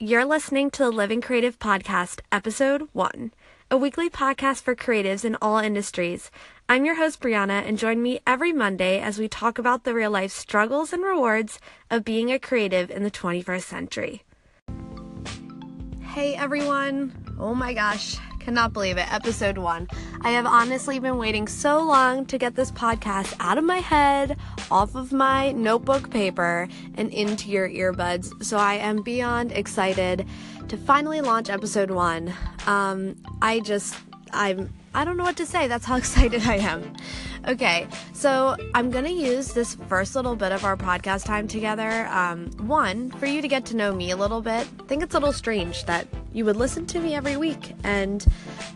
You're listening to the Living Creative Podcast, Episode 1, a weekly podcast for creatives in all industries. I'm your host, Brianna, and join me every Monday as we talk about the real life struggles and rewards of being a creative in the 21st century. Hey everyone! Oh my gosh, cannot believe it. Episode one. I have honestly been waiting so long to get this podcast out of my head, off of my notebook paper, and into your earbuds. So I am beyond excited to finally launch episode one. Um, I just, I'm, I don't know what to say. That's how excited I am. Okay, so I'm gonna use this first little bit of our podcast time together. Um, one, for you to get to know me a little bit. I think it's a little strange that you would listen to me every week and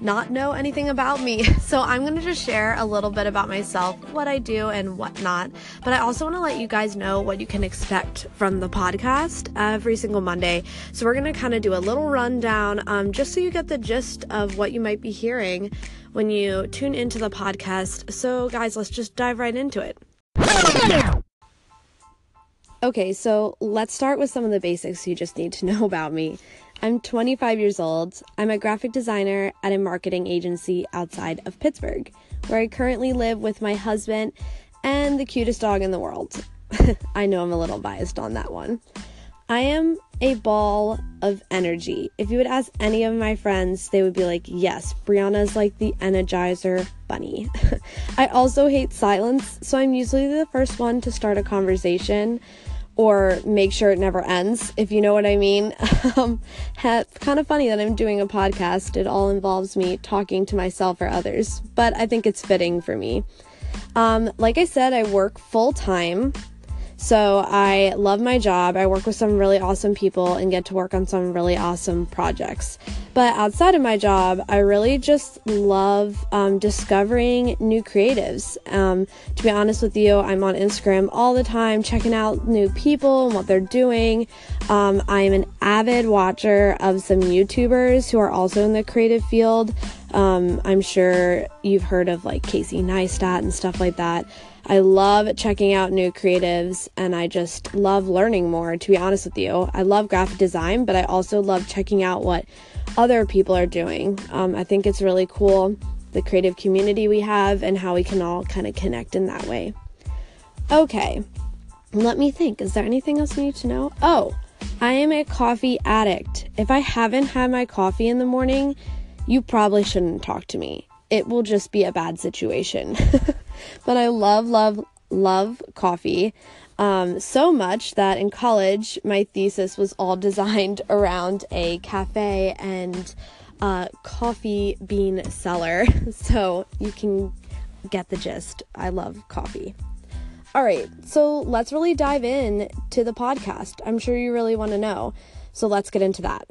not know anything about me. So I'm gonna just share a little bit about myself, what I do, and whatnot. But I also wanna let you guys know what you can expect from the podcast every single Monday. So we're gonna kind of do a little rundown um, just so you get the gist of what you might be hearing when you tune into the podcast. So, guys, let's just dive right into it. Okay, so let's start with some of the basics you just need to know about me. I'm 25 years old. I'm a graphic designer at a marketing agency outside of Pittsburgh, where I currently live with my husband and the cutest dog in the world. I know I'm a little biased on that one. I am a ball of energy. If you would ask any of my friends, they would be like, Yes, Brianna's like the energizer bunny. I also hate silence, so I'm usually the first one to start a conversation or make sure it never ends, if you know what I mean. um, it's kind of funny that I'm doing a podcast. It all involves me talking to myself or others, but I think it's fitting for me. Um, like I said, I work full time so I love my job. I work with some really awesome people and get to work on some really awesome projects. But outside of my job, I really just love um, discovering new creatives. Um, to be honest with you, I'm on Instagram all the time, checking out new people and what they're doing. Um, I'm an avid watcher of some YouTubers who are also in the creative field. Um, I'm sure you've heard of like Casey Neistat and stuff like that. I love checking out new creatives and I just love learning more, to be honest with you. I love graphic design, but I also love checking out what other people are doing. Um, I think it's really cool the creative community we have and how we can all kind of connect in that way. Okay, let me think. Is there anything else you need to know? Oh, I am a coffee addict. If I haven't had my coffee in the morning, you probably shouldn't talk to me. It will just be a bad situation. but I love, love, love coffee. Um, so much that in college, my thesis was all designed around a cafe and uh, coffee bean seller. So you can get the gist. I love coffee. All right, so let's really dive in to the podcast. I'm sure you really want to know. So let's get into that.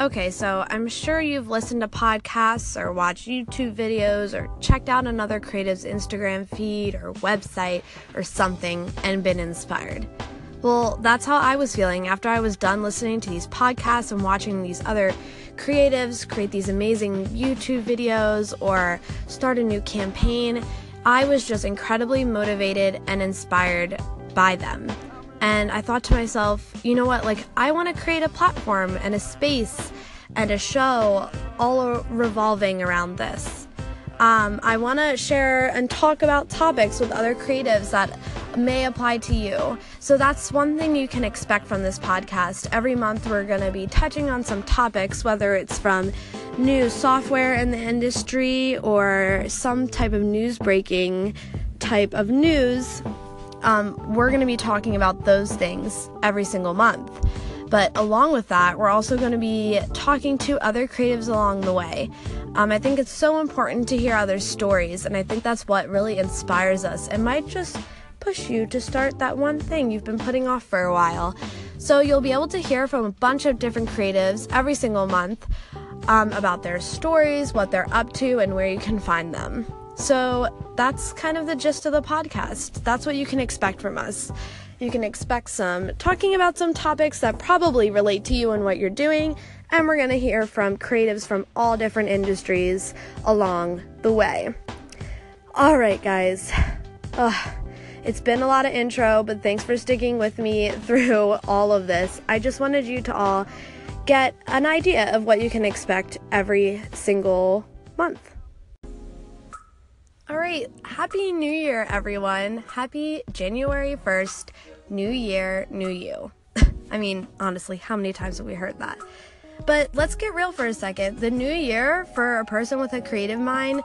Okay, so I'm sure you've listened to podcasts or watched YouTube videos or checked out another creative's Instagram feed or website or something and been inspired. Well, that's how I was feeling after I was done listening to these podcasts and watching these other creatives create these amazing YouTube videos or start a new campaign. I was just incredibly motivated and inspired by them. And I thought to myself, you know what? Like, I want to create a platform and a space and a show all revolving around this. Um, I want to share and talk about topics with other creatives that may apply to you. So that's one thing you can expect from this podcast. Every month, we're going to be touching on some topics, whether it's from new software in the industry or some type of news breaking type of news um, we're going to be talking about those things every single month. But along with that, we're also going to be talking to other creatives along the way. Um, I think it's so important to hear other stories, and I think that's what really inspires us and might just push you to start that one thing you've been putting off for a while. So you'll be able to hear from a bunch of different creatives every single month um, about their stories, what they're up to, and where you can find them. So that's kind of the gist of the podcast. That's what you can expect from us. You can expect some talking about some topics that probably relate to you and what you're doing, and we're going to hear from creatives from all different industries along the way. All right, guys. Ugh. It's been a lot of intro, but thanks for sticking with me through all of this. I just wanted you to all get an idea of what you can expect every single month. All right, happy new year, everyone. Happy January 1st, new year, new you. I mean, honestly, how many times have we heard that? But let's get real for a second. The new year for a person with a creative mind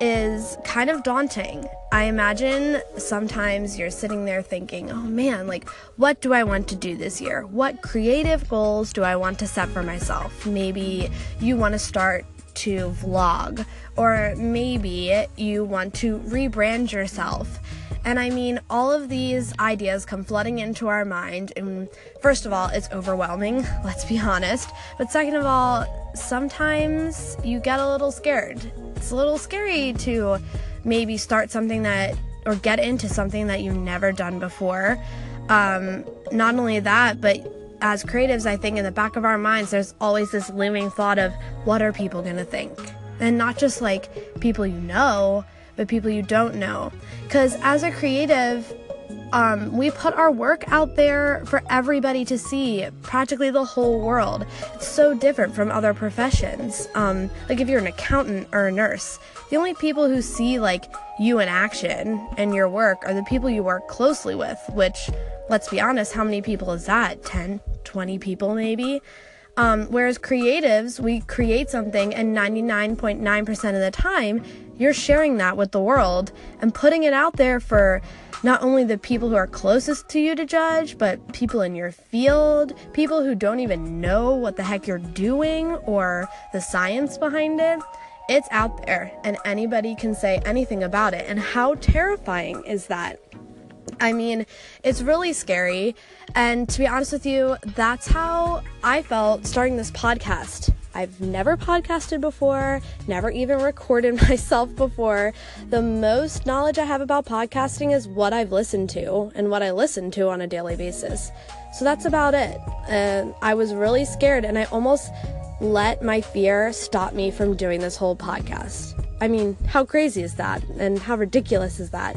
is kind of daunting. I imagine sometimes you're sitting there thinking, oh man, like, what do I want to do this year? What creative goals do I want to set for myself? Maybe you want to start to vlog, or maybe you want to rebrand yourself. And I mean, all of these ideas come flooding into our mind. And first of all, it's overwhelming, let's be honest. But second of all, sometimes you get a little scared. It's a little scary to maybe start something that, or get into something that you've never done before. Um, not only that, but as creatives, I think in the back of our minds, there's always this looming thought of what are people going to think? And not just like people you know, but people you don't know. Because as a creative, um, we put our work out there for everybody to see, practically the whole world. It's so different from other professions. Um, like if you're an accountant or a nurse, the only people who see like you in action and your work are the people you work closely with, which, let's be honest, how many people is that? 10, 20 people maybe? Um, whereas creatives, we create something, and 99.9% of the time, you're sharing that with the world and putting it out there for not only the people who are closest to you to judge, but people in your field, people who don't even know what the heck you're doing or the science behind it. It's out there, and anybody can say anything about it. And how terrifying is that? I mean, it's really scary. And to be honest with you, that's how I felt starting this podcast. I've never podcasted before, never even recorded myself before. The most knowledge I have about podcasting is what I've listened to and what I listen to on a daily basis. So that's about it. And I was really scared and I almost let my fear stop me from doing this whole podcast. I mean, how crazy is that? And how ridiculous is that?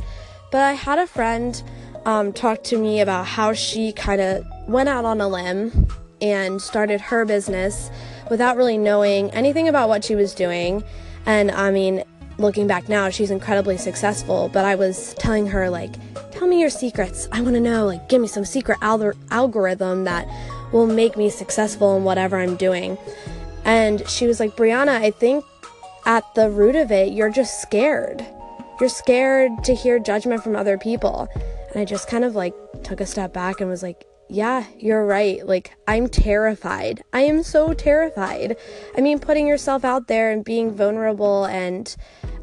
But I had a friend um, talk to me about how she kind of went out on a limb and started her business without really knowing anything about what she was doing. And I mean, looking back now, she's incredibly successful. But I was telling her, like, tell me your secrets. I want to know, like, give me some secret al- algorithm that will make me successful in whatever I'm doing. And she was like, Brianna, I think at the root of it, you're just scared. You're scared to hear judgment from other people. And I just kind of like took a step back and was like, yeah, you're right. Like, I'm terrified. I am so terrified. I mean, putting yourself out there and being vulnerable and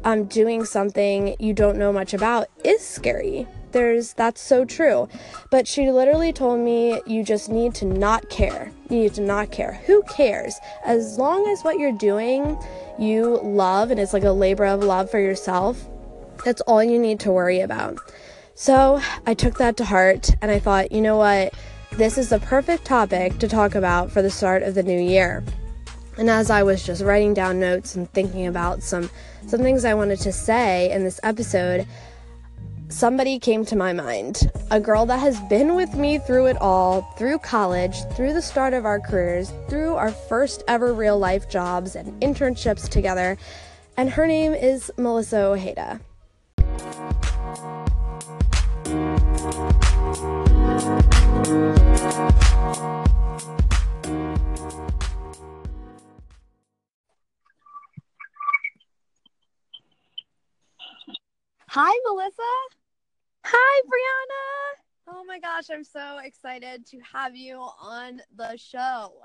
um, doing something you don't know much about is scary. There's that's so true. But she literally told me you just need to not care. You need to not care. Who cares? As long as what you're doing you love and it's like a labor of love for yourself, that's all you need to worry about. So I took that to heart and I thought, you know what? This is the perfect topic to talk about for the start of the new year. And as I was just writing down notes and thinking about some some things I wanted to say in this episode, somebody came to my mind. A girl that has been with me through it all, through college, through the start of our careers, through our first ever real life jobs and internships together. And her name is Melissa Ojeda. Hi, Melissa. Hi, Brianna. Oh my gosh, I'm so excited to have you on the show.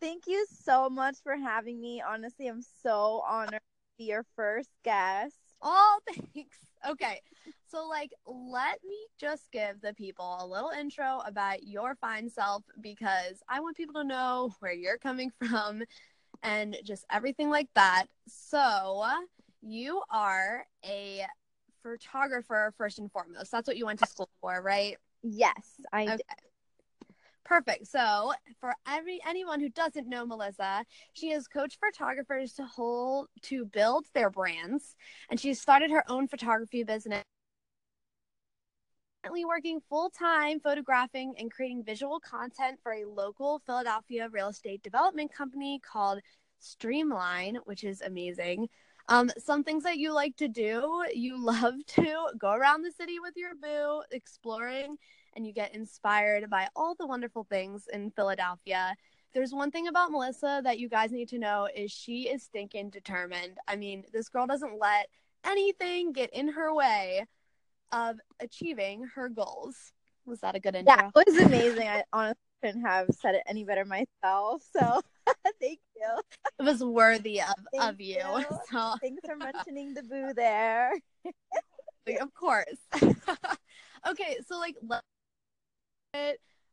Thank you so much for having me. Honestly, I'm so honored to be your first guest. Oh, thanks. Okay. So, like, let me just give the people a little intro about your fine self because I want people to know where you're coming from and just everything like that. So, you are a photographer first and foremost. That's what you went to school for, right? Yes, I okay. did. Perfect. So, for every anyone who doesn't know Melissa, she has coached photographers to hold to build their brands, and she started her own photography business currently working full time photographing and creating visual content for a local Philadelphia real estate development company called Streamline, which is amazing. Um, some things that you like to do, you love to go around the city with your boo, exploring, and you get inspired by all the wonderful things in Philadelphia. There's one thing about Melissa that you guys need to know is she is stinking determined. I mean, this girl doesn't let anything get in her way of achieving her goals. Was that a good intro? Yeah, it was amazing. I honestly couldn't have said it any better myself. So thank you. It was worthy of, of you. you. So thanks for mentioning the boo there. of course. okay, so like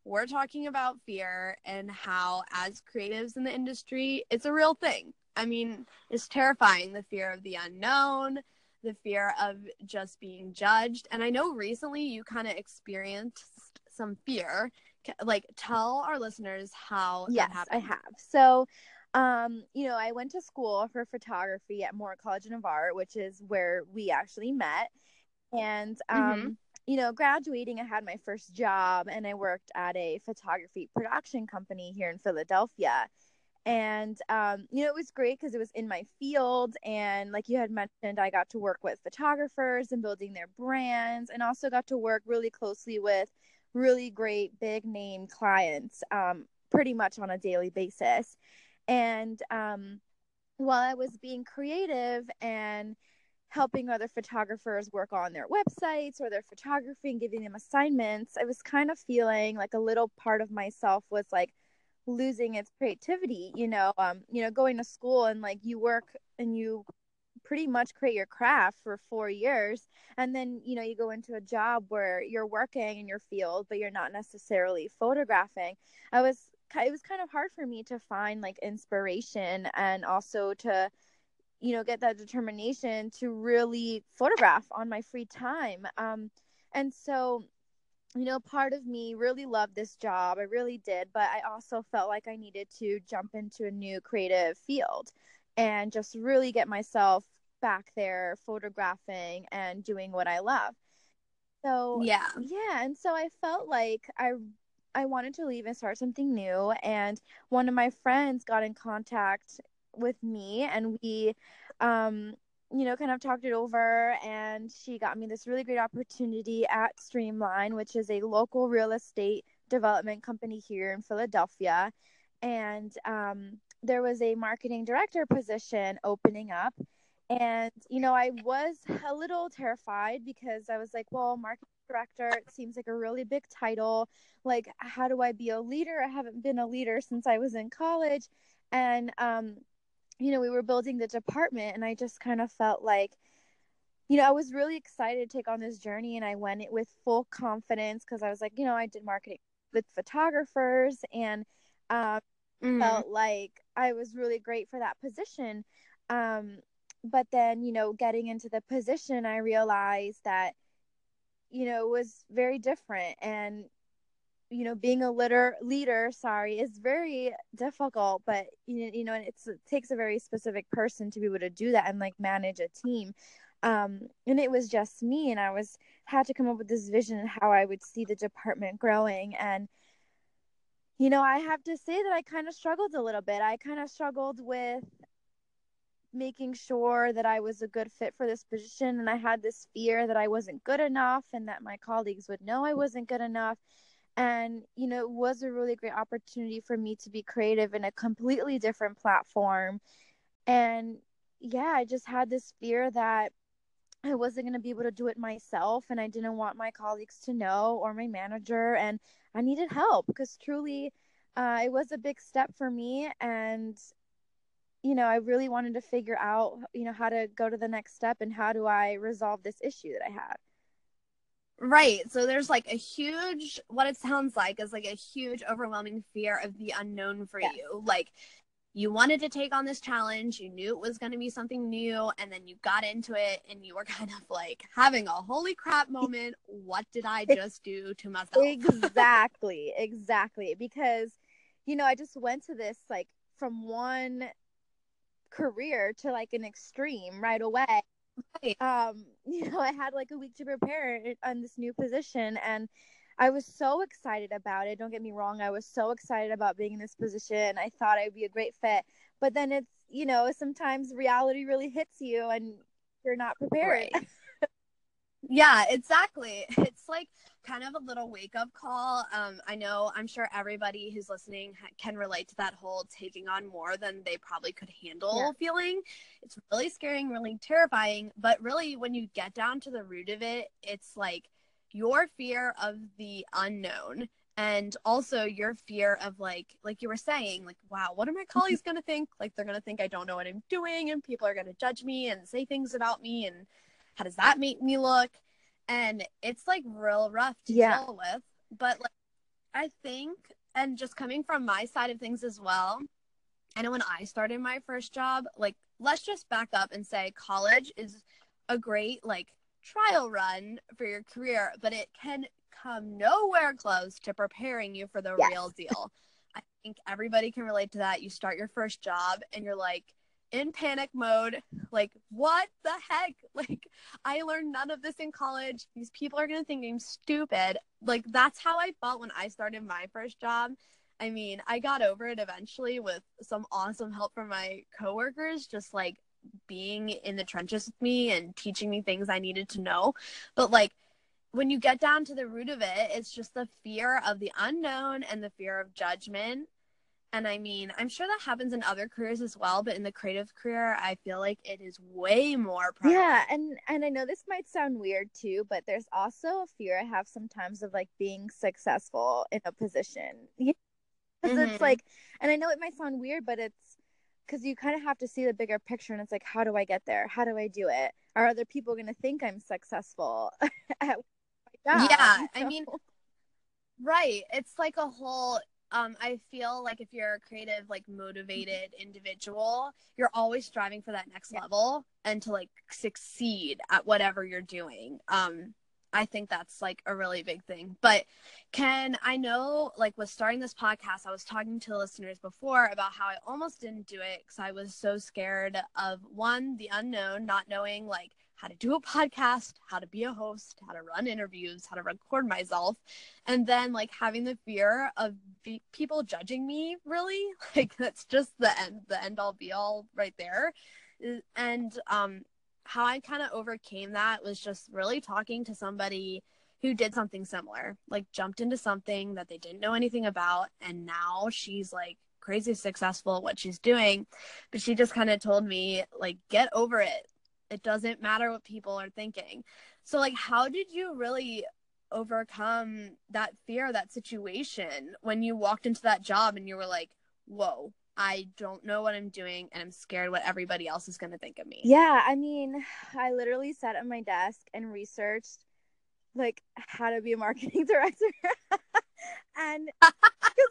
we're talking about fear and how as creatives in the industry, it's a real thing. I mean, it's terrifying the fear of the unknown, the fear of just being judged. And I know recently you kind of experienced some fear. Like, tell our listeners how. Yes, I have. So, um, you know, I went to school for photography at Moore College of Art, which is where we actually met. And, um, mm-hmm. you know, graduating, I had my first job and I worked at a photography production company here in Philadelphia and um, you know it was great because it was in my field and like you had mentioned i got to work with photographers and building their brands and also got to work really closely with really great big name clients um, pretty much on a daily basis. And um, while i was being creative and helping other photographers work on their websites or their photography and giving them assignments i was kind of feeling like a little part of myself was like losing its creativity you know um you know going to school and like you work and you pretty much create your craft for 4 years and then you know you go into a job where you're working in your field but you're not necessarily photographing i was it was kind of hard for me to find like inspiration and also to you know get that determination to really photograph on my free time um and so you know, part of me really loved this job. I really did, but I also felt like I needed to jump into a new creative field and just really get myself back there photographing and doing what I love. So, yeah. Yeah, and so I felt like I I wanted to leave and start something new and one of my friends got in contact with me and we um you know, kind of talked it over, and she got me this really great opportunity at Streamline, which is a local real estate development company here in Philadelphia. And um, there was a marketing director position opening up. And, you know, I was a little terrified because I was like, well, marketing director, it seems like a really big title. Like, how do I be a leader? I haven't been a leader since I was in college. And, um, you know, we were building the department and I just kind of felt like, you know, I was really excited to take on this journey and I went it with full confidence because I was like, you know, I did marketing with photographers and um, mm. felt like I was really great for that position. Um, but then, you know, getting into the position, I realized that, you know, it was very different. And, you know being a litter leader sorry is very difficult but you, know it takes a very specific person to be able to do that and like manage a team. Um and it was just me and i was had to come up with this vision and how i would see the department growing. And you know i have to say that i kind of struggled a little bit. I kind of struggled with making sure that I was a good fit for this position. And I had this fear that I wasn't good enough and that my colleagues would know I wasn't good enough and you know it was a really great opportunity for me to be creative in a completely different platform and yeah i just had this fear that i wasn't going to be able to do it myself and i didn't want my colleagues to know or my manager and i needed help because truly uh, it was a big step for me and you know i really wanted to figure out you know how to go to the next step and how do i resolve this issue that i had Right. So there's like a huge, what it sounds like is like a huge, overwhelming fear of the unknown for yes. you. Like you wanted to take on this challenge, you knew it was going to be something new, and then you got into it and you were kind of like having a holy crap moment. What did I just do to myself? exactly. exactly. Because, you know, I just went to this like from one career to like an extreme right away right. um, you know, I had like a week to prepare on this new position and I was so excited about it. Don't get me wrong. I was so excited about being in this position. I thought I'd be a great fit. But then it's, you know, sometimes reality really hits you and you're not prepared. Right. yeah, exactly. It's like kind of a little wake up call. Um, I know, I'm sure everybody who's listening ha- can relate to that whole taking on more than they probably could handle yeah. feeling. It's really scary, really terrifying. But really, when you get down to the root of it, it's like, your fear of the unknown and also your fear of like like you were saying like wow what are my mm-hmm. colleagues going to think like they're going to think i don't know what i'm doing and people are going to judge me and say things about me and how does that make me look and it's like real rough to yeah. deal with but like i think and just coming from my side of things as well i know when i started my first job like let's just back up and say college is a great like trial run for your career, but it can come nowhere close to preparing you for the yes. real deal. I think everybody can relate to that. You start your first job and you're like in panic mode, like, what the heck? Like, I learned none of this in college. These people are going to think I'm stupid. Like, that's how I felt when I started my first job. I mean, I got over it eventually with some awesome help from my coworkers, just like being in the trenches with me and teaching me things I needed to know. But like when you get down to the root of it, it's just the fear of the unknown and the fear of judgment. And I mean, I'm sure that happens in other careers as well, but in the creative career, I feel like it is way more prevalent. Yeah, and and I know this might sound weird too, but there's also a fear I have sometimes of like being successful in a position. Because mm-hmm. it's like, and I know it might sound weird, but it's because you kind of have to see the bigger picture and it's like how do i get there how do i do it are other people going to think i'm successful yeah i mean right it's like a whole um i feel like if you're a creative like motivated individual you're always striving for that next yeah. level and to like succeed at whatever you're doing um I think that's like a really big thing. But Ken, I know like with starting this podcast, I was talking to listeners before about how I almost didn't do it because I was so scared of one, the unknown, not knowing like how to do a podcast, how to be a host, how to run interviews, how to record myself, and then like having the fear of be- people judging me. Really, like that's just the end, the end all be all right there. And um, how I kind of overcame that was just really talking to somebody who did something similar, like jumped into something that they didn't know anything about. And now she's like crazy successful at what she's doing. But she just kind of told me, like, get over it. It doesn't matter what people are thinking. So, like, how did you really overcome that fear, that situation when you walked into that job and you were like, whoa, I don't know what I'm doing and I'm scared what everybody else is going to think of me. Yeah, I mean, I literally sat at my desk and researched like how to be a marketing director. And because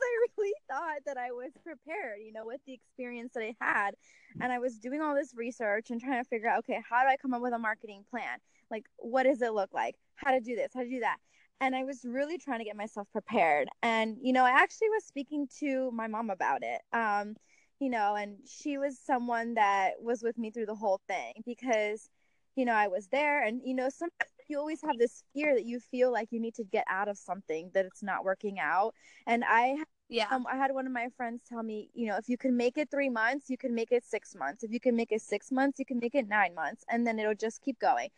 I really thought that I was prepared, you know, with the experience that I had. And I was doing all this research and trying to figure out, okay, how do I come up with a marketing plan? Like, what does it look like? How to do this? How to do that? and I was really trying to get myself prepared. And you know, I actually was speaking to my mom about it. Um, you know, and she was someone that was with me through the whole thing because you know, I was there and you know, sometimes you always have this fear that you feel like you need to get out of something that it's not working out. And I yeah, um, I had one of my friends tell me, you know, if you can make it three months, you can make it six months. If you can make it six months, you can make it nine months, and then it'll just keep going.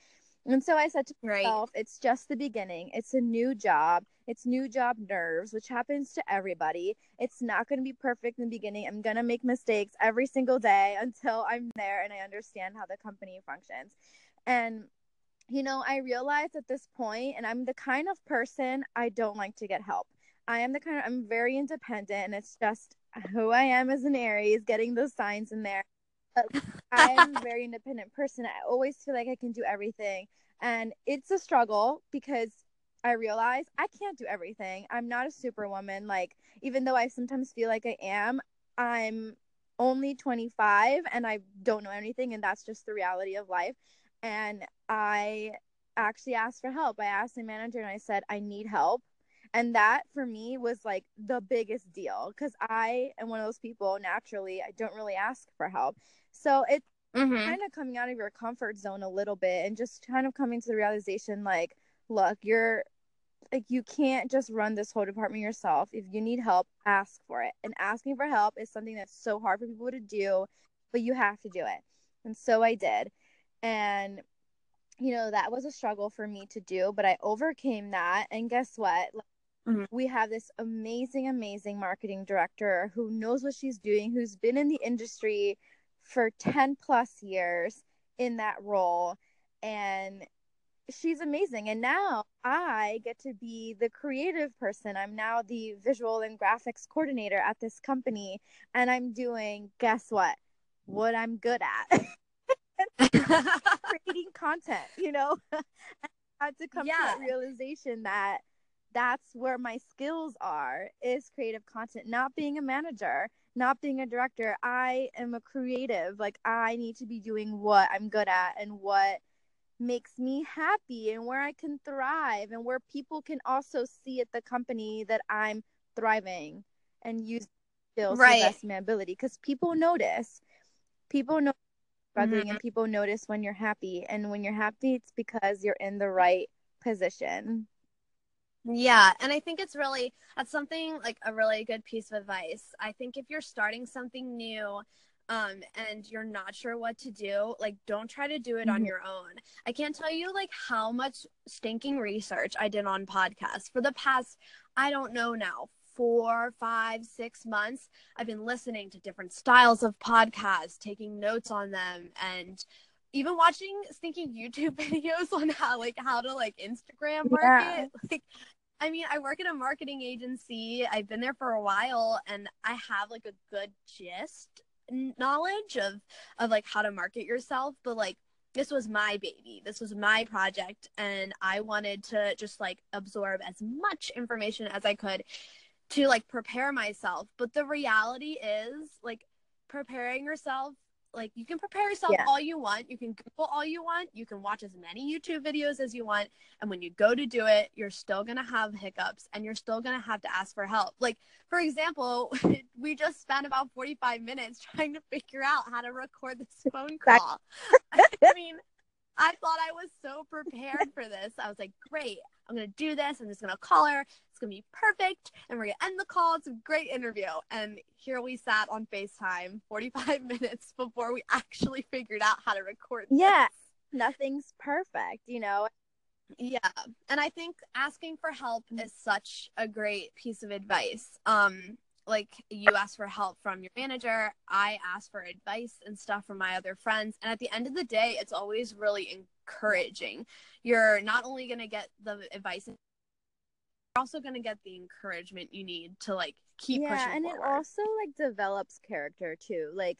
And so I said to myself, right. it's just the beginning. It's a new job. It's new job nerves, which happens to everybody. It's not going to be perfect in the beginning. I'm going to make mistakes every single day until I'm there and I understand how the company functions. And you know, I realized at this point, and I'm the kind of person I don't like to get help. I am the kind of, I'm very independent, and it's just who I am as an Aries, getting those signs in there. I'm a very independent person. I always feel like I can do everything. And it's a struggle because I realize I can't do everything. I'm not a superwoman. Like, even though I sometimes feel like I am, I'm only 25 and I don't know anything. And that's just the reality of life. And I actually asked for help. I asked the manager and I said, I need help. And that for me was like the biggest deal because I am one of those people naturally, I don't really ask for help. So it's mm-hmm. kind of coming out of your comfort zone a little bit and just kind of coming to the realization like, look, you're like you can't just run this whole department yourself. If you need help, ask for it. And asking for help is something that's so hard for people to do, but you have to do it. And so I did. And you know, that was a struggle for me to do, but I overcame that. And guess what? Mm-hmm. We have this amazing, amazing marketing director who knows what she's doing, who's been in the industry for 10 plus years in that role. And she's amazing. And now I get to be the creative person. I'm now the visual and graphics coordinator at this company. And I'm doing, guess what? What I'm good at. creating content, you know? I had to come yeah. to that realization that that's where my skills are is creative content, not being a manager, not being a director. I am a creative. Like I need to be doing what I'm good at and what makes me happy and where I can thrive and where people can also see at the company that I'm thriving and use skills right. to the best of my ability because people notice. People know struggling mm-hmm. and people notice when you're happy and when you're happy it's because you're in the right position. Yeah, and I think it's really that's something like a really good piece of advice. I think if you're starting something new, um, and you're not sure what to do, like don't try to do it mm-hmm. on your own. I can't tell you like how much stinking research I did on podcasts for the past, I don't know now, four, five, six months. I've been listening to different styles of podcasts, taking notes on them, and even watching stinking YouTube videos on how like how to like Instagram market. Yeah. Like I mean, I work at a marketing agency. I've been there for a while and I have like a good gist knowledge of of like how to market yourself but like this was my baby this was my project and i wanted to just like absorb as much information as i could to like prepare myself. But the reality is like preparing yourself like you can prepare yourself yeah. all you want. You can google all you want. You can watch as many youtube videos as you want. And when you go to do it you're still going to have hiccups and you're still going to have to ask for help. Like for example we just spent about 45 minutes trying to figure out how to record this phone call. I mean I thought I was so prepared for this. I was like, great, I'm going to do this. I'm just going to call her. It's going to be perfect. And we're going to end the call. It's a great interview. And here we sat on FaceTime 45 minutes before we actually figured out how to record. This. Yeah, nothing's perfect, you know? Yeah. And I think asking for help mm-hmm. is such a great piece of advice. Um, like you ask for help from your manager i ask for advice and stuff from my other friends and at the end of the day it's always really encouraging you're not only going to get the advice you're also going to get the encouragement you need to like keep yeah, pushing and forward. it also like develops character too like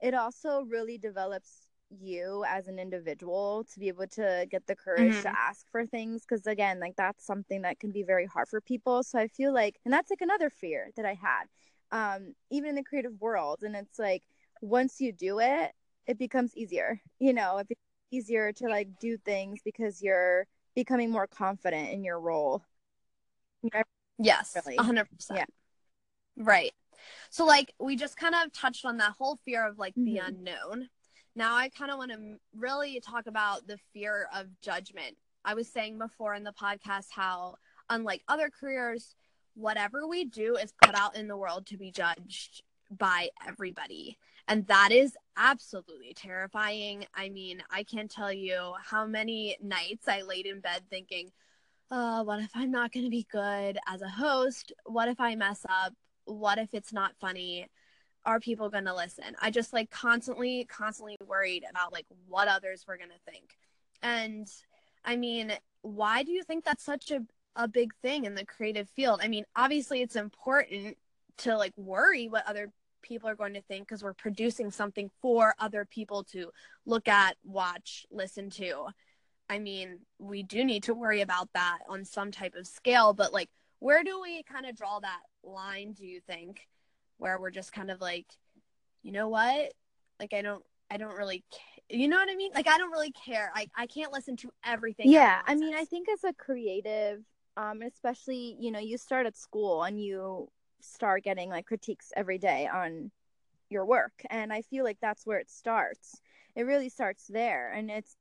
it also really develops you as an individual to be able to get the courage mm-hmm. to ask for things because again like that's something that can be very hard for people so i feel like and that's like another fear that i had um even in the creative world and it's like once you do it it becomes easier you know it becomes easier to like do things because you're becoming more confident in your role yes really. 100% yeah right so like we just kind of touched on that whole fear of like mm-hmm. the unknown now, I kind of want to really talk about the fear of judgment. I was saying before in the podcast how, unlike other careers, whatever we do is put out in the world to be judged by everybody. And that is absolutely terrifying. I mean, I can't tell you how many nights I laid in bed thinking, uh, what if I'm not going to be good as a host? What if I mess up? What if it's not funny? Are people going to listen? I just like constantly, constantly worried about like what others were going to think. And I mean, why do you think that's such a, a big thing in the creative field? I mean, obviously it's important to like worry what other people are going to think because we're producing something for other people to look at, watch, listen to. I mean, we do need to worry about that on some type of scale, but like, where do we kind of draw that line, do you think? Where we're just kind of like, you know what? Like I don't I don't really ca- you know what I mean? Like I don't really care. I I can't listen to everything. Yeah, I mean, I think as a creative um especially, you know, you start at school and you start getting like critiques every day on your work and I feel like that's where it starts. it really starts there and it's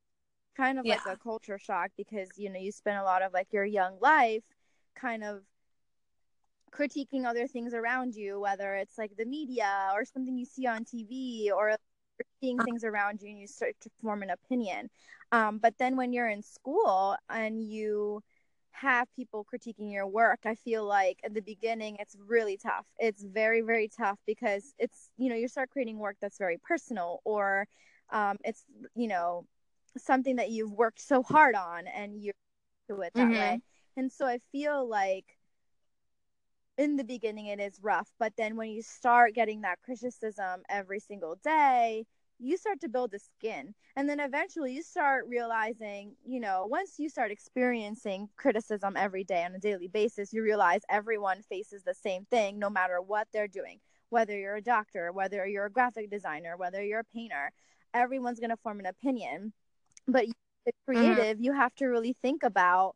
kind of like a culture shock because you know you spend a lot of like your young life kind of critiquing other things around you whether it's like the media or something you see on tv or seeing things around you and you start to form an opinion. Um, but then when you're in school and you have people critiquing your work i feel like at the beginning it's really tough. It's very very tough because it's you know you start creating work that's very personal or um, it's you know something that you've worked so hard on and you're to it that Mhm. way. And so i feel like in the beginning it is rough but then when you start getting that criticism every single day you start to build a skin. And then eventually you start realizing you know once you start experiencing criticism every day on a daily basis you realize everyone faces the same thing no matter what they're doing. Whether you're a doctor whether you're a graphic designer whether you're a painter everyone's going to form an opinion. But the mm-hmm. creative you have to really think about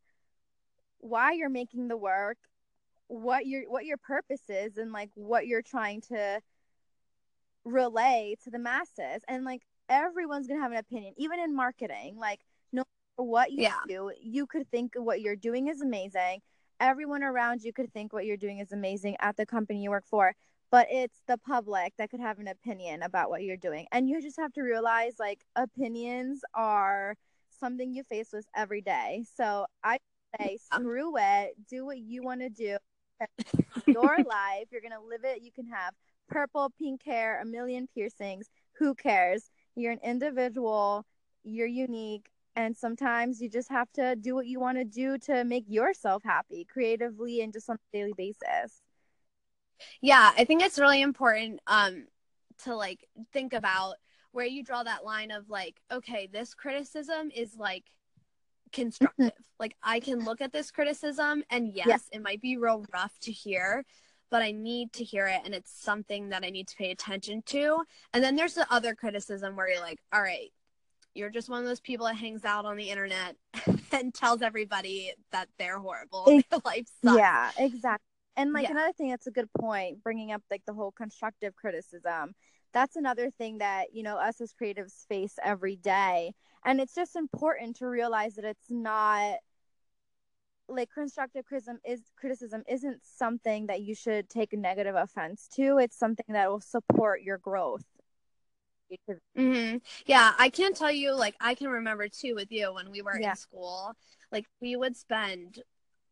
why you're making the work what your what your purpose is and like what you're trying to relay to the masses. And like everyone's gonna have an opinion even in marketing. Like no matter what you Yeah. do you could think what you're doing is amazing. Everyone around you could think what you're doing is amazing at the company you work for but it's the public that could have an opinion about what you're doing. And you just have to realize like opinions are something you face with every day. So i say Yeah. screw it. Do what you want to do your life you're gonna live it. You can have purple pink hair a million piercings. Who cares? You're an individual. You're unique. And sometimes you just have to do what you want to do to make yourself happy creatively and just on a daily basis. Yeah, I think it's really important um to like think about where you draw that line of like, okay, this criticism is like constructive. like I can look at this criticism and yes, it might be real rough to hear, but I need to hear it and it's something that I need to pay attention to. And then there's the other criticism where you're like, all right, you're just one of those people that hangs out on the internet and tells everybody that they're horrible and their life sucks. yeah exactly and like Yeah. another thing that's a good point bringing up like the whole constructive criticism that's another thing that you know us as creatives face every day and it's just important to realize that it's not like constructive criticism is criticism isn't something that you should take a negative offense to it's something that will support your growth hmm Yeah, I can't tell you. Like, I can remember too with you when we were Yeah. in school. Like, we would spend,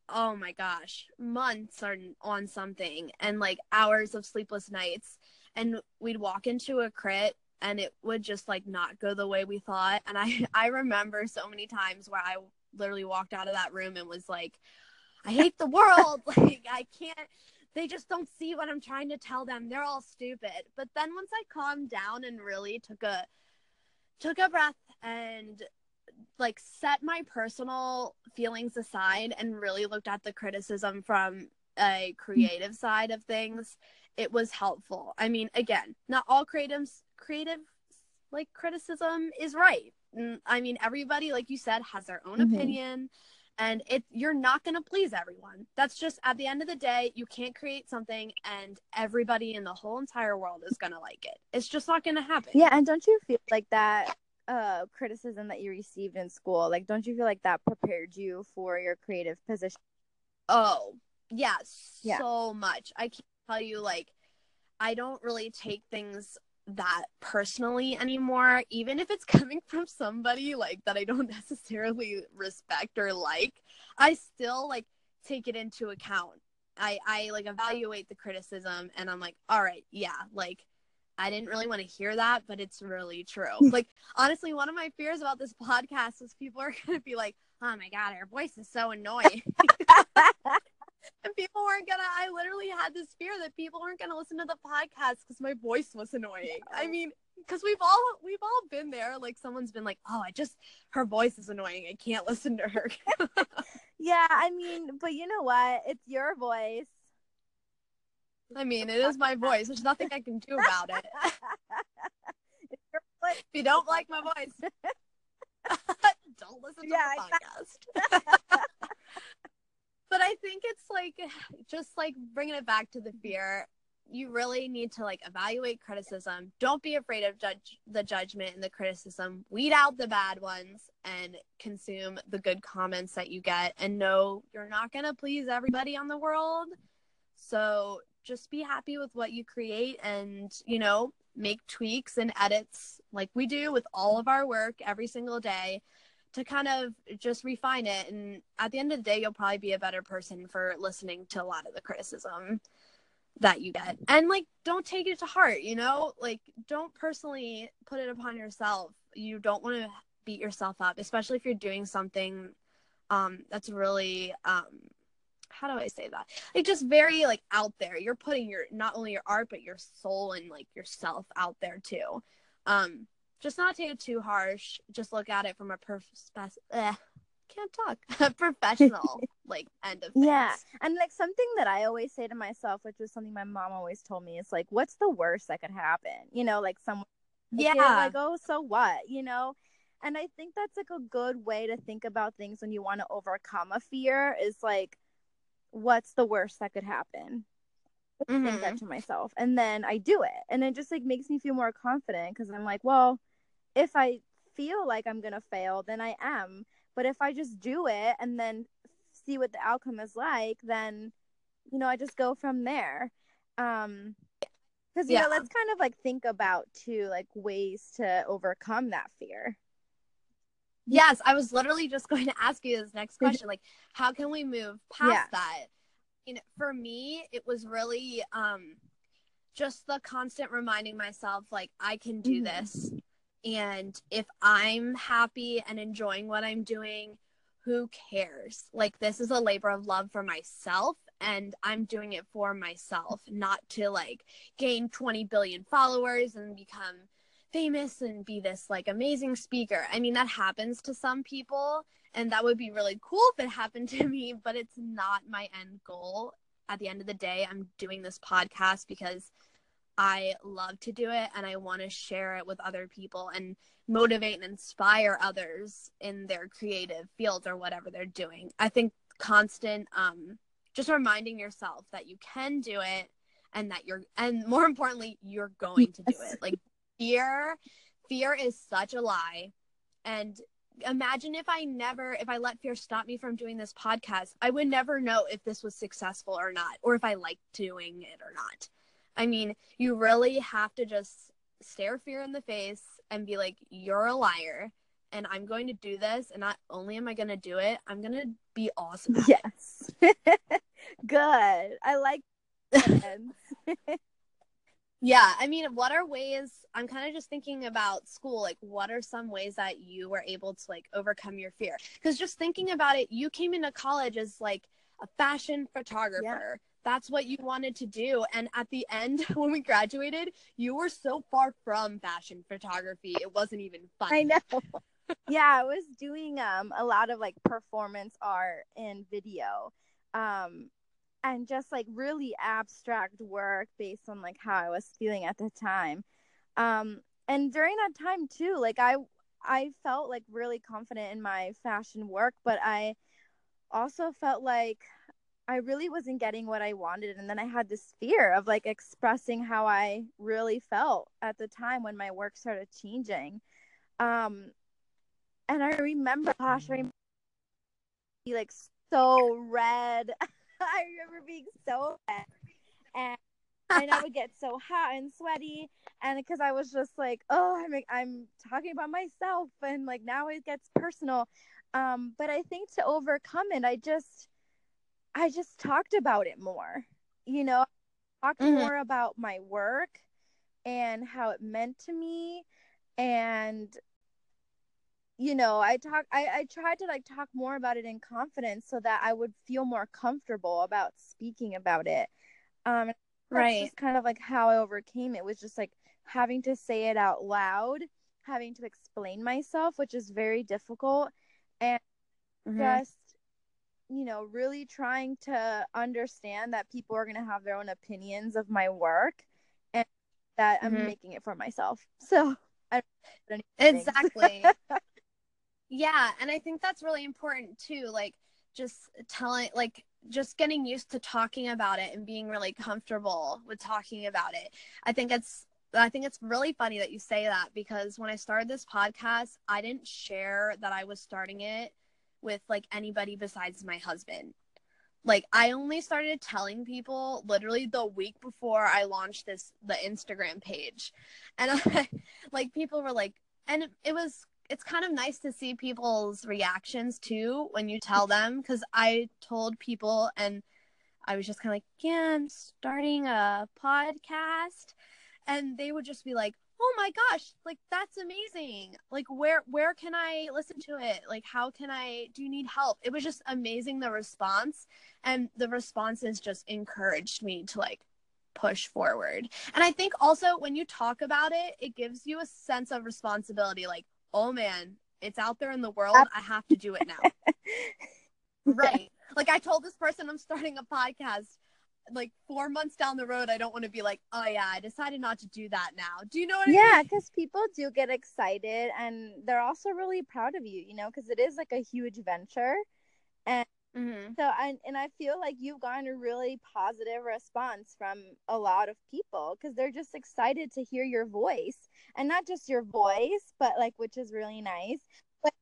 oh my gosh, months on on something, and like hours of sleepless nights, and we'd walk into a crit, and it would just like not go the way we thought. And I I remember so many times where I literally walked out of that room and was like, I hate the world. like, I can't they just don't see what I'm trying to tell them. They're all stupid. But then once I calmed down and really took a took a breath and like set my personal feelings aside and really looked at the criticism from a creative side of things, it was helpful. I mean, again, not all creatives creative like criticism is right. Mm, I mean, everybody like you said has their own Mhm. opinion and it you're not going to please everyone that's just at the end of the day you can't create something and everybody in the whole entire world is going to like it it's just not going to happen yeah and don't you feel like that uh criticism that you received in school like don't you feel like that prepared you for your creative position oh yeah, Yeah. so much. I can't tell you like i don't really take things that personally anymore even if it's coming from somebody like that i don't necessarily respect or like i still like take it into account. I i like evaluate the criticism and i'm like all right yeah like i didn't really want to hear that but it's really true. Like honestly one of my fears about this podcast is people are going to be like oh my god her voice is so annoying and people weren't gonna i literally had this fear that people weren't gonna listen to the podcast because my voice was annoying. I mean because we've all we've all been there. Like someone's been like oh i just her voice is annoying. I can't listen to her. Yeah i mean but you know what? It's your voice. I mean it is my voice. There's nothing i can do about it. It's your voice. if you don't like my voice don't listen to Yeah, the podcast but i think it's like just like bringing it back to the fear you really need to like evaluate criticism. Don't be afraid of judge the judgment and the criticism. Weed out the bad ones and consume the good comments that you get and know you're not going to please everybody on the world. So just be happy with what you create and, you know, make tweaks and edits like we do with all of our work every single day to kind of just refine it. And at the end of the day you'll probably be a better person for listening to a lot of the criticism that you get. And like don't take it to heart you know? Like don't personally put it upon yourself. You don't want to beat yourself up especially if you're doing something um that's really um how do i say that? Like just very like out there. You're putting your not only your art but your soul and like yourself out there too. Um just not take it too harsh just look at it from a perspective can't talk. Professional like end of things. yeah and like something that i always say to myself which was something my mom always told me is like what's the worst that could happen? You know like someone yeah. like oh so what? You know? And i think that's like a good way to think about things when you want to overcome a fear is like what's the worst that could happen? Mm-hmm. think that to myself and then i do it and it just like makes me feel more confident because i'm like well if i feel like i'm gonna fail then i am but if I just do it and then see what the outcome is like, then you know, I just go from there. Um because you yeah. know, let's kind of like think about too like ways to overcome that fear. Yes, I was literally just going to ask you this next question. like, how can we move past that? You know, for me, it was really um just the constant reminding myself like I can do mm-hmm. this. And if I'm happy and enjoying what I'm doing, who cares? Like, this is a labor of love for myself, and I'm doing it for myself, not to like gain 20 billion followers and become famous and be this like amazing speaker. I mean, that happens to some people, and that would be really cool if it happened to me, but it's not my end goal. At the end of the day, I'm doing this podcast because I love to do it and I want to share it with other people and motivate and inspire others in their creative fields or whatever they're doing. I think constant um just reminding yourself that you can do it and that you're and more importantly you're going to do it. Like fear fear is such a lie and imagine if I never if I let fear stop me from doing this podcast, I would never know if this was successful or not or if I liked doing it or not. I mean, you really have to just stare fear in the face and be like, you're a liar. And I'm going to do this. And not only am I going to do it, I'm going to be awesome. yes. Good. I like yeah. I mean, what are ways? I'm kind of just thinking about school. Like, what are some ways that you were able to like overcome your fear? Because just thinking about it, you came into college as like a fashion photographer. Yeah that's what you wanted to do. And at the end, when we graduated, you were so far from fashion photography. It wasn't even fun. I know. yeah, I was doing um a lot of like performance art and video. Um and just like really abstract work based on like how I was feeling at the time. Um and during that time too, like I I felt like really confident in my fashion work, but I also felt like I really wasn't getting what I wanted. And then I had this fear of like expressing how I really felt at the time when my work started changing. Um, and I remember, gosh, I remember like so red. I remember being so red. And and I would get so hot and sweaty, and because I was just like, oh, I'm I'm talking about myself, and like now it gets personal. Um, but I think to overcome it, I just I just talked about it more. You know, talked mm-hmm. more about my work and how it meant to me and you know i talk I, I tried to like talk more about it in confidence so that i would feel more comfortable about speaking about it um right just kind of like how i overcame it was just like having to say it out loud having to explain myself which is very difficult and mm-hmm. just you know, really trying to understand that people are going to have their own opinions of my work and that mm-hmm. I'm making it for myself. So, I exactly. yeah, and I think that's really important too like just telling like just getting used to talking about it and being really comfortable with talking about it. I think it's I think it's really funny that you say that because when I started this podcast, I didn't share that I was starting it with like anybody besides my husband. Like I only started telling people literally the week before I launched this the Instagram page. And I, like people were like and it was it's kind of nice to see people's reactions too when you tell them cuz I told people and I was just kind of like, "Yeah, I'm starting a podcast." And they would just be like, oh my gosh like that's amazing. Like where where can i listen to it? Like how can i do you need help? It was just amazing the response and the responses just encouraged me to like push forward. And i think also when you talk about it it gives you a sense of responsibility like oh man it's out there in the world i have to do it now. Right. Like i told this person i'm starting a podcast like four months down the road, I don't want to be like, oh yeah, I decided not to do that now. Do you know what I yeah, mean? Yeah, because people do get excited and they're also really proud of you, you know, because it is like a huge venture. And mm-hmm. so, I, and I feel like you've gotten a really positive response from a lot of people because they're just excited to hear your voice and not just your voice, but like, which is really nice. But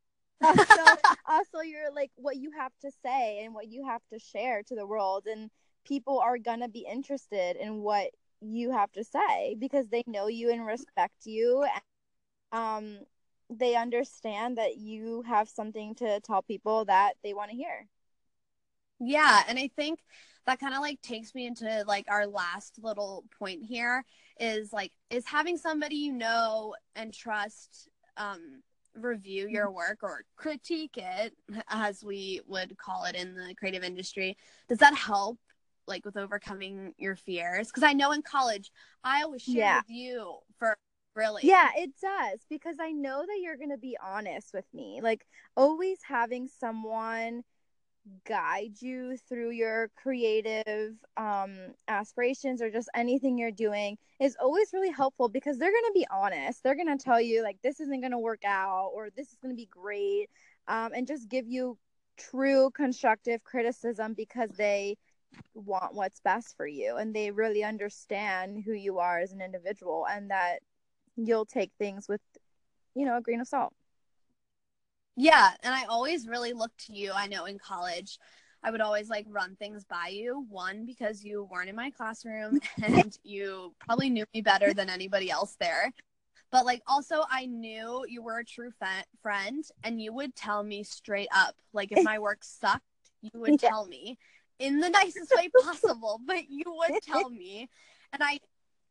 also, also, you're like what you have to say and what you have to share to the world. And people are going to be interested in what you have to say because they know you and respect you and um they understand that you have something to tell people that they want to hear. Yeah, and I think that kind of like takes me into like our last little point here is like is having somebody you know and trust um review your mm-hmm. work or critique it as we would call it in the creative industry does that help like with overcoming your fears? Because I know in college, I always share yeah. with you for really. Yeah, it does because I know that you're going to be honest with me. Like always having someone guide you through your creative um aspirations or just anything you're doing is always really helpful because they're going to be honest. They're going to tell you like this isn't going to work out or this is going to be great um and just give you true constructive criticism because they want what's best for you and they really understand who you are as an individual and that you'll take things with you know a grain of salt. Yeah and i always really looked to you. I know in college i would always like run things by you. One because you weren't in my classroom and you probably knew me better than anybody else there. But like also i knew you were a true fe- friend and you would tell me straight up. Like if my work sucked you would yeah. tell me in the nicest way possible, but you would tell me. And I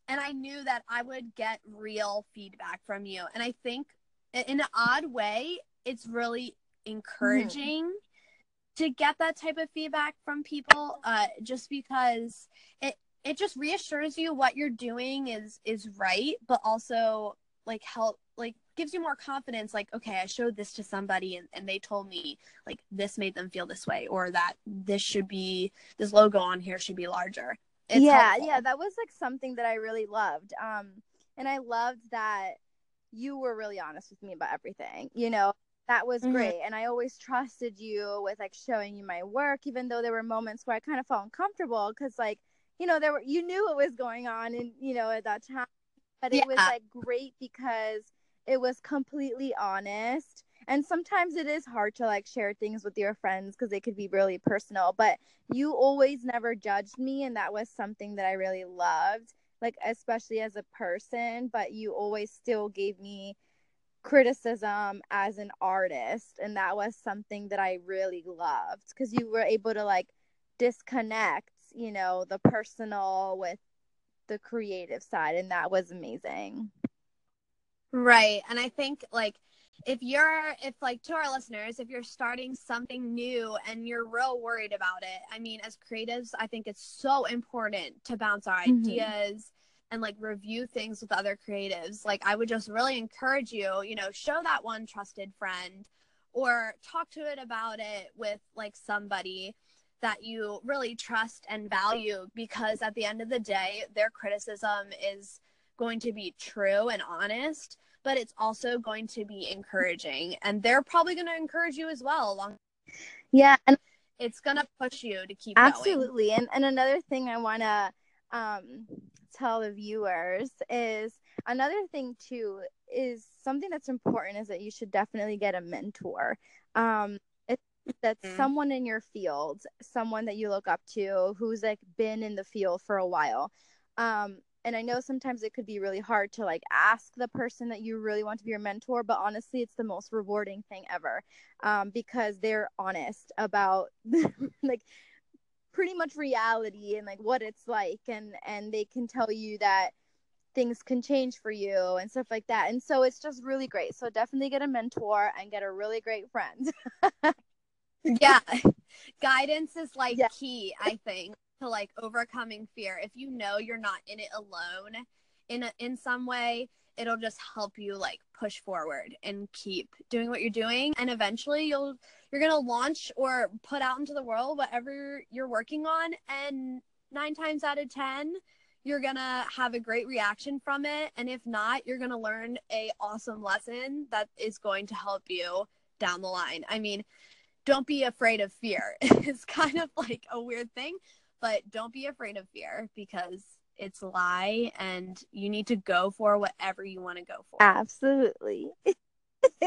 and I knew that I would get real feedback from you. And I think in an odd way, it's really encouraging mm-hmm. to get that type of feedback from people uh, just because it it just reassures you what you're doing is is right, but also like help like gives you more confidence like okay i showed this to somebody and, and they told me like this made them feel this way or that this should be this logo on here should be larger it's yeah helpful. yeah that was like something that i really loved um and i loved that you were really honest with me about everything you know that was mm-hmm. great and i always trusted you with like showing you my work even though there were moments where i kind of felt uncomfortable because like you know there were you knew what was going on and you know at that time but yeah. it was like great because it was completely honest. And sometimes it is hard to like share things with your friends because they could be really personal but you always never judged me and that was something that i really loved like especially as a person but you always still gave me criticism as an artist and that was something that i really loved because you were able to like disconnect you know the personal with the creative side and that was amazing Right. And I think like if you're if like to our listeners, if you're starting something new and you're real worried about it, I mean as creatives, I think it's so important to bounce our mm-hmm. ideas and like review things with other creatives. Like I would just really encourage you, you know, show that one trusted friend or talk to it about it with like somebody that you really trust and value because at the end of the day, their criticism is going to be true and honest, but it's also going to be encouraging. And they're probably going to encourage you as well along. Yeah. And it's gonna push you to keep absolutely going. and and another thing i want to um tell the viewers is another thing too is something that's important is that you should definitely get a mentor um that's mm-hmm. someone in your field someone that you look up to who's like been in the field for a while um and i know sometimes it could be really hard to like ask the person that you really want to be your mentor but honestly it's the most rewarding thing ever um, because they're honest about like pretty much reality and like what it's like and and they can tell you that things can change for you and stuff like that and so it's just really great. So definitely get a mentor and get a really great friend. Yeah. Guidance is like yeah. key i think to like overcoming fear. If you know you're not in it alone in a, in some way it'll just help you like push forward and keep doing what you're doing. And eventually you'll you're going to launch or put out into the world whatever you're working on. And 9 times out of 10 you're going to have a great reaction from it. And if not you're going to learn a awesome lesson that is going to help you down the line. I mean don't be afraid of fear. It's kind of like a weird thing but don't be afraid of fear because it's a lie and you need to go for whatever you want to go for. Absolutely.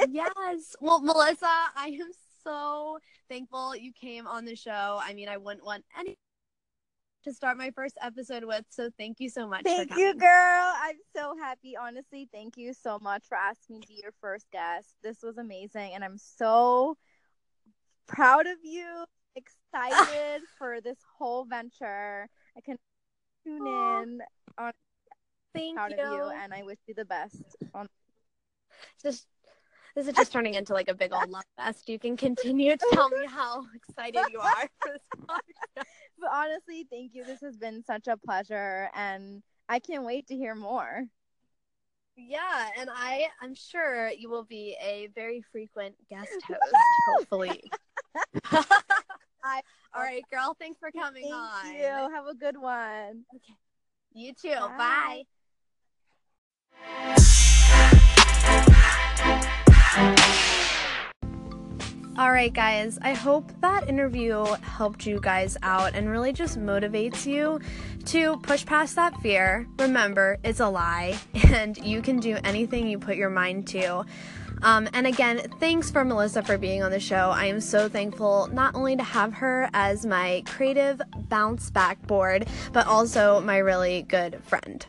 yes. Well, Melissa, I am so thankful you came on the show. I mean, I wouldn't want any to start my first episode with. So thank you so much. Thank you, girl. I'm so happy. Honestly, thank you so much for asking me to be your first guest. This was amazing. And I'm so proud of you excited for this whole venture. I can tune in on Thank proud you. of you and I wish you the best on just this is just turning into like a big old love fest. You can continue to tell me how excited you are for this podcast. But honestly, thank you. This has been such a pleasure and I can't wait to hear more. Yeah, and I I'm sure you will be a very frequent guest host, hopefully. I, all right, girl. Thanks for coming Thank on. Thank you. Have a good one. Okay. You too. Bye. Bye. All right, guys, I hope that interview helped you guys out and really just motivates you to push past that fear. Remember, it's a lie, and you can do anything you put your mind to. Um, and again, thanks for Melissa for being on the show. I am so thankful not only to have her as my creative bounce back board, but also my really good friend.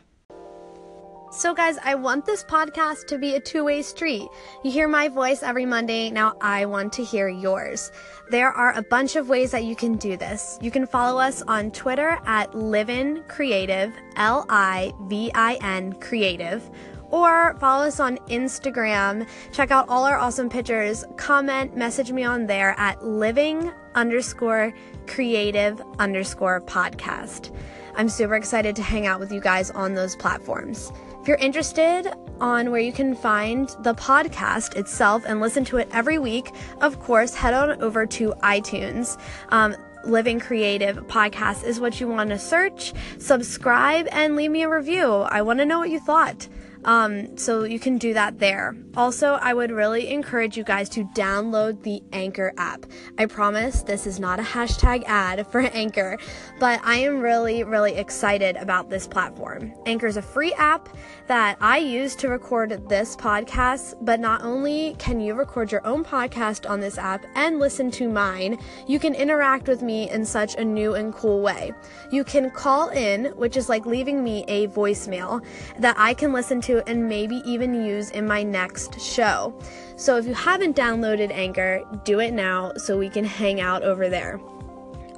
So, guys, I want this podcast to be a two way street. You hear my voice every Monday. Now, I want to hear yours. There are a bunch of ways that you can do this. You can follow us on Twitter at Livin Creative, L I V I N Creative or follow us on Instagram. Check out all our awesome pictures. Comment, message me on there at living underscore creative underscore podcast. I'm super excited to hang out with you guys on those platforms. If you're interested on where you can find the podcast itself and listen to it every week, of course, head on over to iTunes. Um, Living Creative podcast is what you want to search, subscribe, and leave me a review. I want to know what you thought. Um, so you can do that there. Also, I would really encourage you guys to download the Anchor app. I promise this is not a hashtag ad for Anchor, but I am really, really excited about this platform. Anchor is a free app that I use to record this podcast, but not only can you record your own podcast on this app and listen to mine, you can interact with me in such a new and cool way. You can call in, which is like leaving me a voicemail that I can listen to to and maybe even use in my next show. So if you haven't downloaded Anchor, do it now so we can hang out over there.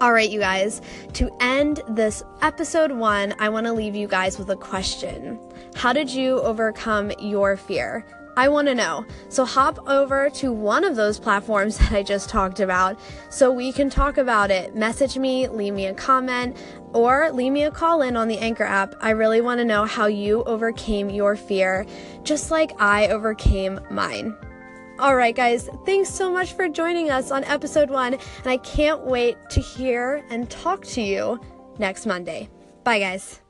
All right, you guys, to end this episode one, I want to leave you guys with a question. How did you overcome your fear? I want to know. So hop over to one of those platforms that I just talked about so we can talk about it. Message me, leave me a comment or leave me a call in on the Anchor app. I really want to know how you overcame your fear, just like I overcame mine. All right, guys, thanks so much for joining us on episode one, and I can't wait to hear and talk to you next Monday. Bye, guys.